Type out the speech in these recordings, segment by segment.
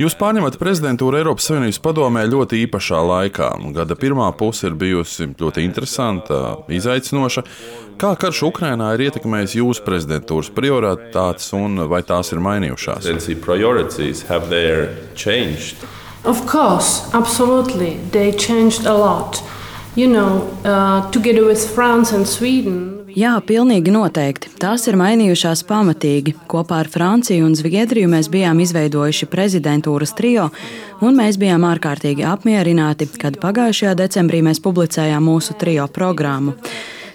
Jūs pārņemat prezidentūru Eiropas Savienības padomē ļoti īpašā laikā. Gada pirmā puse ir bijusi ļoti interesanta, izaicinoša. Kā karš Ukrainā ir ietekmējis jūsu prezidentūras prioritātes un vai tās ir mainījušās? Of course, absolutely. They changed a lot. You know, uh, together with France and Sweden, Jā, pilnīgi noteikti. Tās ir mainījušās pamatīgi. Kopā ar Franciju un Zviedriju mēs bijām izveidojuši prezidentūras trio, un mēs bijām ārkārtīgi apmierināti, kad pagājušajā decembrī mēs publicējām mūsu trio programmu.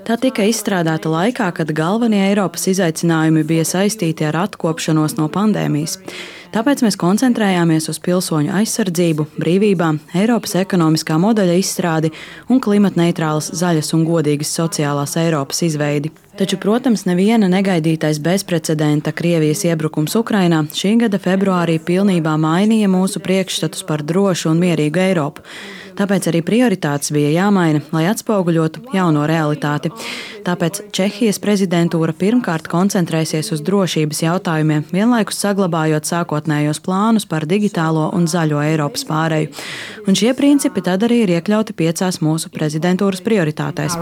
Tā tika izstrādāta laikā, kad galvenie Eiropas izaicinājumi bija saistīti ar atkopšanos no pandēmijas. Tāpēc mēs koncentrējāmies uz pilsoņu aizsardzību, brīvībām, Eiropas ekonomiskā modeļa izstrādi un klimatneitrālas, zaļas un godīgas sociālās Eiropas izveidi. Taču, protams, neviena negaidītais bezprecedenta Krievijas iebrukums Ukrainā šī gada februārī pilnībā mainīja mūsu priekšstatus par drošu un mierīgu Eiropu. Tāpēc arī prioritātes bija jāmaina, lai atspoguļotu jauno realitāti. Tāpēc Čehijas prezidentūra pirmkārt koncentrēsies uz drošības jautājumiem, vienlaikus saglabājot sākotnējos plānus par digitālo un zaļo Eiropas pāreju. Un šie principi tad arī ir iekļauti piecās mūsu prezidentūras prioritātēs.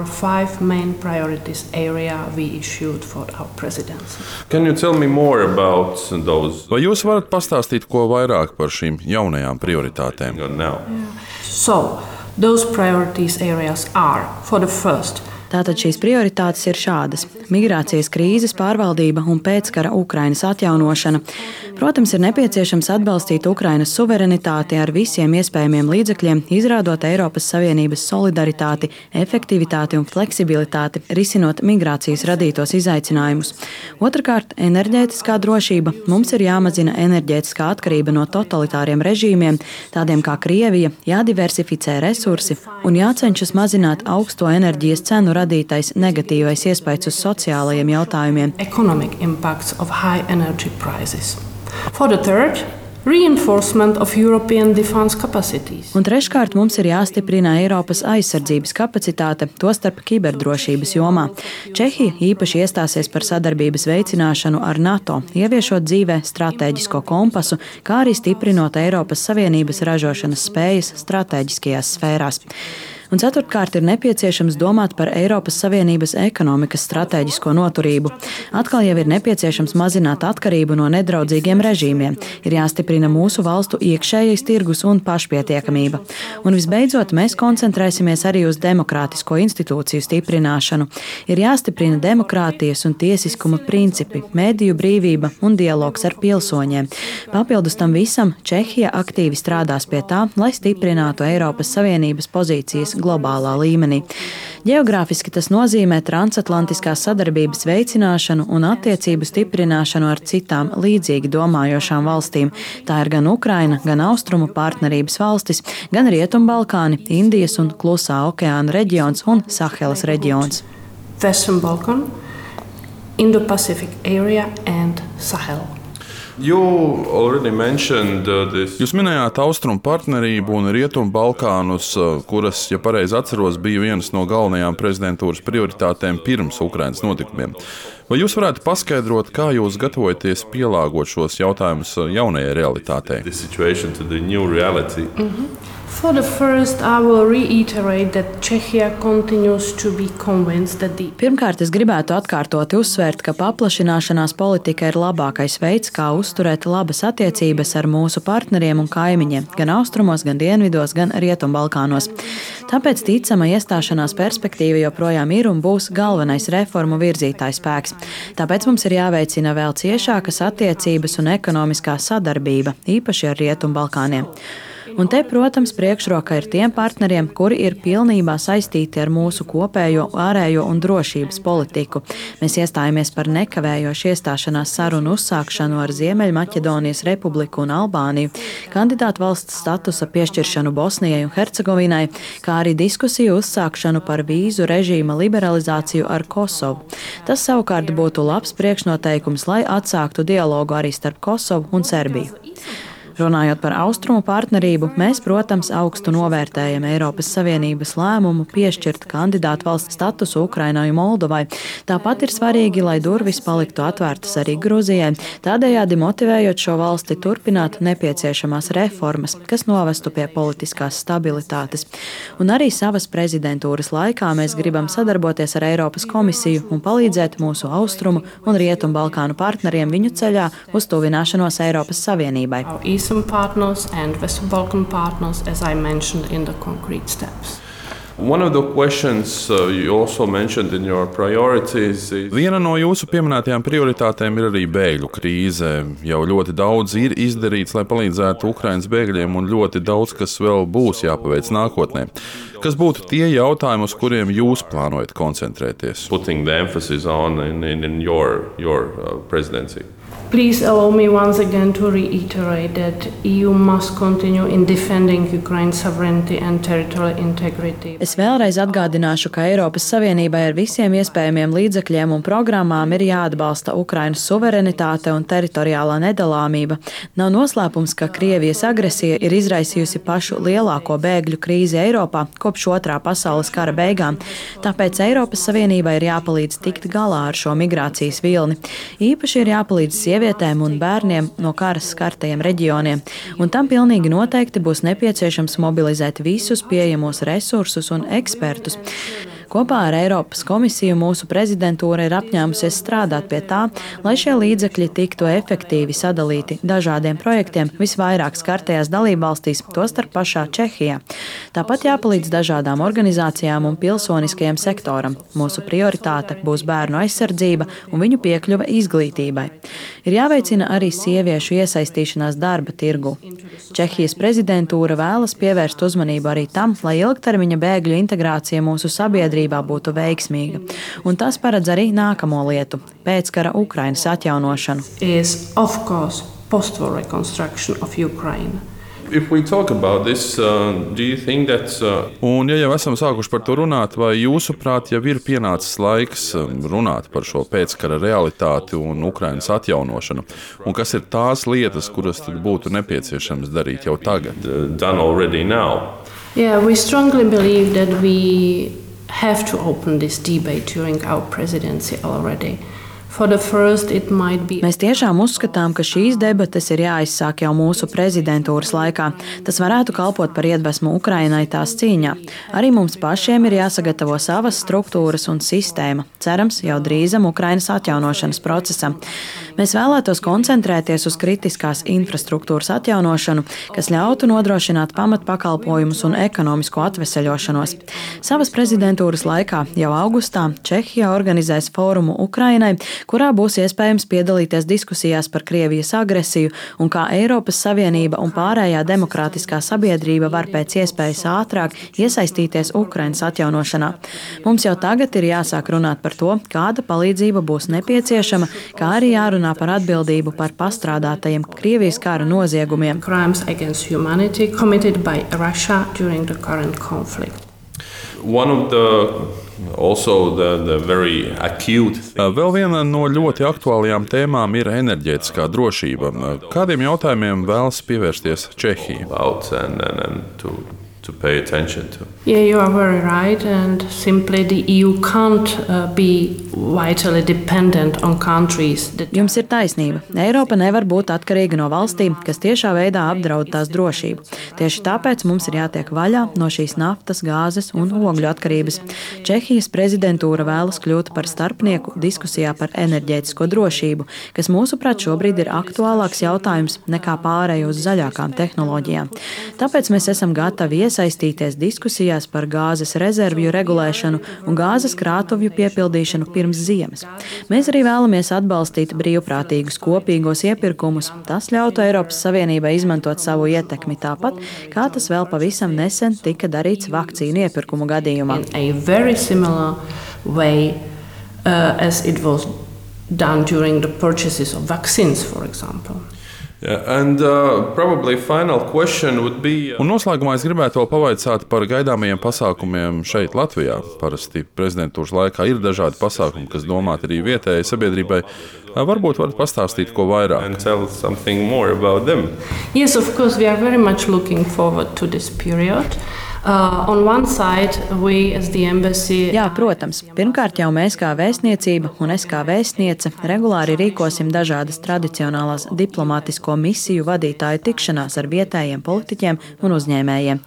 Vai jūs varat pastāstīt ko vairāk par šīm jaunajām prioritātēm? Yeah. So, those priorities areas are, for the first, Tātad šīs prioritātes ir šādas - migrācijas krīzes pārvaldība un pēckara Ukrainas atjaunošana. Protams, ir nepieciešams atbalstīt Ukrainas suverenitāti ar visiem iespējamiem līdzekļiem, izrādot Eiropas Savienības solidaritāti, efektivitāti un fleksibilitāti, risinot migrācijas radītos izaicinājumus. Otrakārt, enerģētiskā drošība. Mums ir jāmazina enerģētiskā atkarība no totalitāriem režīmiem, tādiem kā Krievija, jādiversificē resursi un jācenšas mazināt augsto enerģijas cenu radītais negatīvais iespējas uz sociālajiem jautājumiem. For the third, Un treškārt mums ir jāstiprina Eiropas aizsardzības kapacitāte, tostarp kiberdrošības jomā. Čehija īpaši iestāsies par sadarbības veicināšanu ar NATO, ieviešot dzīvē stratēģisko kompasu, kā arī stiprinot Eiropas Savienības ražošanas spējas stratēģiskajās sfērās. Un ceturtkārt ir nepieciešams domāt par Eiropas Savienības ekonomikas stratēģisko noturību. Atkal jau ir nepieciešams mazināt atkarību no nedraudzīgiem režīmiem, ir jāstiprina mūsu valstu iekšējais tirgus un pašpietiekamība. Un visbeidzot, mēs koncentrēsimies arī uz demokrātisko institūciju stiprināšanu. Ir jāstiprina demokrātijas un tiesiskuma principi, mediju brīvība un dialogs ar pilsoņiem. Papildus tam visam Čehija aktīvi strādās pie tā, lai stiprinātu Eiropas Savienības pozīcijas globālā līmenī. Geogrāfiski tas nozīmē transatlantiskās sadarbības veicināšanu un attiecību stiprināšanu ar citām līdzīgi domājošām valstīm. Tā ir gan Ukraina, gan Austrumu partnerības valstis, gan Rietumbalkāni, Indijas un Klusā okeāna reģions un Sahelas reģions. Western Balkan, Indo-Pacific area and Sahel. Uh, Jūs minējāt austrumu partnerību un rietumu Balkānus, uh, kuras, ja pareizi atceros, bija vienas no galvenajām prezidentūras prioritātēm pirms Ukraiņas notikumiem. Vai jūs varētu paskaidrot, kā jūs gatavojaties pielāgot šos jautājumus uh, jaunajai realitātei? Mm -hmm. For the first, I will reiterate that Czechia continues to be convinced that the Pirmkārt, es gribētu atkārtot uzsvērt, ka paplašināšanās politika ir labākais veids, kā uzturēt labas attiecības ar mūsu partneriem un kaimiņiem, gan austrumos, gan dienvidos, gan rietumbalkānos. Tāpēc ticama iestāšanās perspektīva joprojām ir un būs galvenais reformu virzītājs spēks. Tāpēc mums ir jāveicina vēl ciešākas attiecības un ekonomiskā sadarbība, īpaši ar Rietumbalkāniem. Un te, protams, priekšroka ir tiem partneriem, kuri ir pilnībā saistīti ar mūsu kopējo ārējo un drošības politiku. Mēs iestājāmies par nekavējošu iestāšanās sarunu uzsākšanu ar Ziemeļmaķedonijas republiku un Albāniju, kandidātu valsts statusa piešķiršanu Bosnijai un Hercegovinai, kā arī diskusiju uzsākšanu par vīzu režīma liberalizāciju ar Kosovu. Tas savukārt būtu labs priekšnoteikums, lai atsāktu dialogu arī starp Kosovu un Serbiju. Runājot par austrumu partnerību, mēs, protams, augstu novērtējam Eiropas Savienības lēmumu piešķirt kandidātu valsts statusu Ukrainai un Moldovai. Tāpat ir svarīgi, lai durvis paliktu atvērtas arī Grūzijai, tādējādi motivējot šo valsti turpināt nepieciešamās reformas, kas novestu pie politiskās stabilitātes. Un arī savas prezidentūras laikā mēs gribam sadarboties ar Eiropas komisiju un palīdzēt mūsu austrumu un rietumu Balkānu partneriem viņu ceļā uz tuvināšanos Eiropas Savienībai. Our Eastern partners and Western Balkan partners, as I mentioned in the concrete steps. One of the questions uh, you also mentioned in your priorities is Viena no jūsu pieminētajām prioritātēm ir arī bēgļu krīze. Jau ļoti daudz ir izdarīts, lai palīdzētu Ukraiņas bēgļiem, un ļoti daudz kas vēl būs jāpaveic nākotnē. Kas būtu tie jautājumi, uz kuriem jūs plānojat koncentrēties? putting the emphasis on in, in, in your, your uh, presidency. Please allow me once again to reiterate that EU must continue in defending Ukraine's sovereignty and territorial integrity. Es vēlreiz atgādināšu, ka Eiropas Savienībai ar visiem iespējamiem līdzekļiem un programmām ir jāatbalsta Ukrainas suverenitāte un teritoriālā nedalāmība. Nav noslēpums, ka Krievijas agresija ir izraisījusi pašu lielāko bēgļu krīzi Eiropā kopš otrā pasaules kara beigām. Tāpēc Eiropas Savienībai ir jāpalīdz tikt galā ar šo migrācijas vilni. Īpaši ir jāpalīdz sievietēm un bērniem no kara skartajiem reģioniem, un tam pilnīgi noteikti būs nepieciešams mobilizēt visus pieejamos resursus un ekspertus. Kopā ar Eiropas komisiju mūsu prezidentūra ir apņēmusies strādāt pie tā, lai šie līdzekļi tiktu efektīvi sadalīti dažādiem projektiem visvairāk skartajās dalībvalstīs, tostarp pašā Čehijā. Tāpat jāpalīdz dažādām organizācijām un pilsoniskajam sektoram. Mūsu prioritāte būs bērnu aizsardzība un viņu piekļuve izglītībai. Ir jāveicina arī sieviešu iesaistīšanās darba tirgu. Čehijas prezidentūra vēlas pievērst uzmanību arī tam, lai ilgtermiņa bēgļu integrācija mūsu sabiedrībā būtu veiksmīga. Un tas paredz arī nākamo lietu - pēckara Ukrainas atjaunošanu. Is, of course, post-war reconstruction of Ukraine. If we talk about this, uh, do you think that uh, Un, ja jau esam sākuši par to runāt, vai jūsuprāt, jau ir pienācis laiks um, runāt par šo pēckara realitāti un Ukraiņas atjaunošanu? Un kas ir tās lietas, kuras tad būtu nepieciešams darīt jau tagad? uh, done already now? Yeah, have to open this debate during our presidency already. Mēs tiešām uzskatām, ka šīs debates ir jāizsāk jau mūsu prezidentūras laikā. Tas varētu kalpot par iedvesmu Ukrainai tās cīņā. Arī mums pašiem ir jāsagatavo savas struktūras un sistēma, cerams, jau drīzam Ukrainas atjaunošanas procesam. Mēs vēlētos koncentrēties uz kritiskās infrastruktūras atjaunošanu, kas ļautu nodrošināt pamatpakalpojumus un ekonomisko atveseļošanos. Savas prezidentūras laikā jau augustā Čehija organizēs fórumu Ukrainai, kurā būs iespējams piedalīties diskusijās par Krievijas agresiju un kā Eiropas Savienība un pārējā demokrātiskā sabiedrība var pēc iespējas ātrāk iesaistīties Ukrainas atjaunošanā. Mums jau tagad ir jāsāk runāt par to, kāda palīdzība būs nepieciešama, kā arī jārunā par atbildību par pastrādātajiem Krievijas kara noziegumiem. One of the also the, the very acute Uh, Vēl viena no ļoti aktuālajām tēmām ir enerģētiskā drošība. Uh, Kādiem jautājumiem vēlas pievērsties Čehija? To pay attention to. Yeah, you are very right, and simply the EU can't uh, be vitally dependent on countries that Jums ir taisnība. Eiropa nevar būt atkarīga no valstīm, kas tiešā veidā apdraud tās drošību. Tieši tāpēc mums ir jātiek vaļā no šīs naftas, gāzes un ogļu atkarības. Čehijas prezidentūra vēlas kļūt par starpnieku diskusijā par enerģētisko drošību, kas mūsuprāt šobrīd ir aktuālāks jautājums nekā pārējo uz zaļākām tehnoloģijām. Tāpēc mēs esam gatavi iesaistīties diskusijās par gāzes rezervju regulēšanu un gāzes krātuvju piepildīšanu pirms ziemas. Mēs arī vēlamies atbalstīt brīvprātīgus kopīgos iepirkumus. Tas ļautu Eiropas Savienībai izmantot savu ietekmi tāpat, kā tas vēl pavisam nesen tika darīts vakcīnu iepirkumu gadījumā. way uh, as it was done during the purchases of vaccines, for example. And uh, probably final question would be. Uh, Un noslēgumā es gribētu vēl pavaicāt par gaidāmajiem pasākumiem šeit, Latvijā. Parasti prezidentūras laikā ir dažādi pasākumi, kas domāti arī vietējai sabiedrībai. Varbūt varat pastāstīt ko vairāk. and tell something more about them. Yes, of course, we are very much looking forward to this period. Uh. Jā, protams. Pirmkārt, jau mēs kā vēstniecība un es kā vēstniece regulāri rīkosim dažādas tradicionālās diplomātisko misiju vadītāju tikšanās ar vietējiem politiķiem un uzņēmējiem.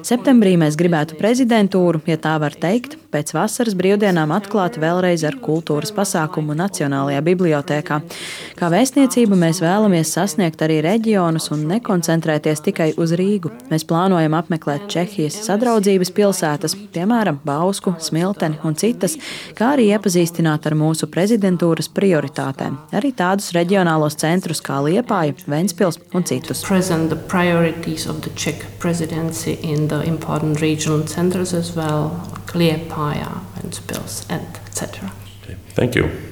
Septembrī mēs gribētu prezidentūru, ja tā var teikt, pēc vasaras brīvdienām atklāt vēlreiz ar kultūras pasākumu Nacionālajā bibliotēkā. Kā vēstniecība mēs vēlamies sasniegt arī reģionus un nekoncentrēties tikai uz Rīgu. Mēs plānojam apmeklēt Čehijas sadraudzības pilsētas, piemēram, Bausku, Smilteni un citas, kā arī iepazīstināt ar mūsu prezidentūras prioritātēm. Arī tādus reģionālos centrus kā Liepāja, Ventspils un citus. Priorities of the Czech presidency in the important regional centers as well, Liepaja, Ventspils, and etc. Thank you.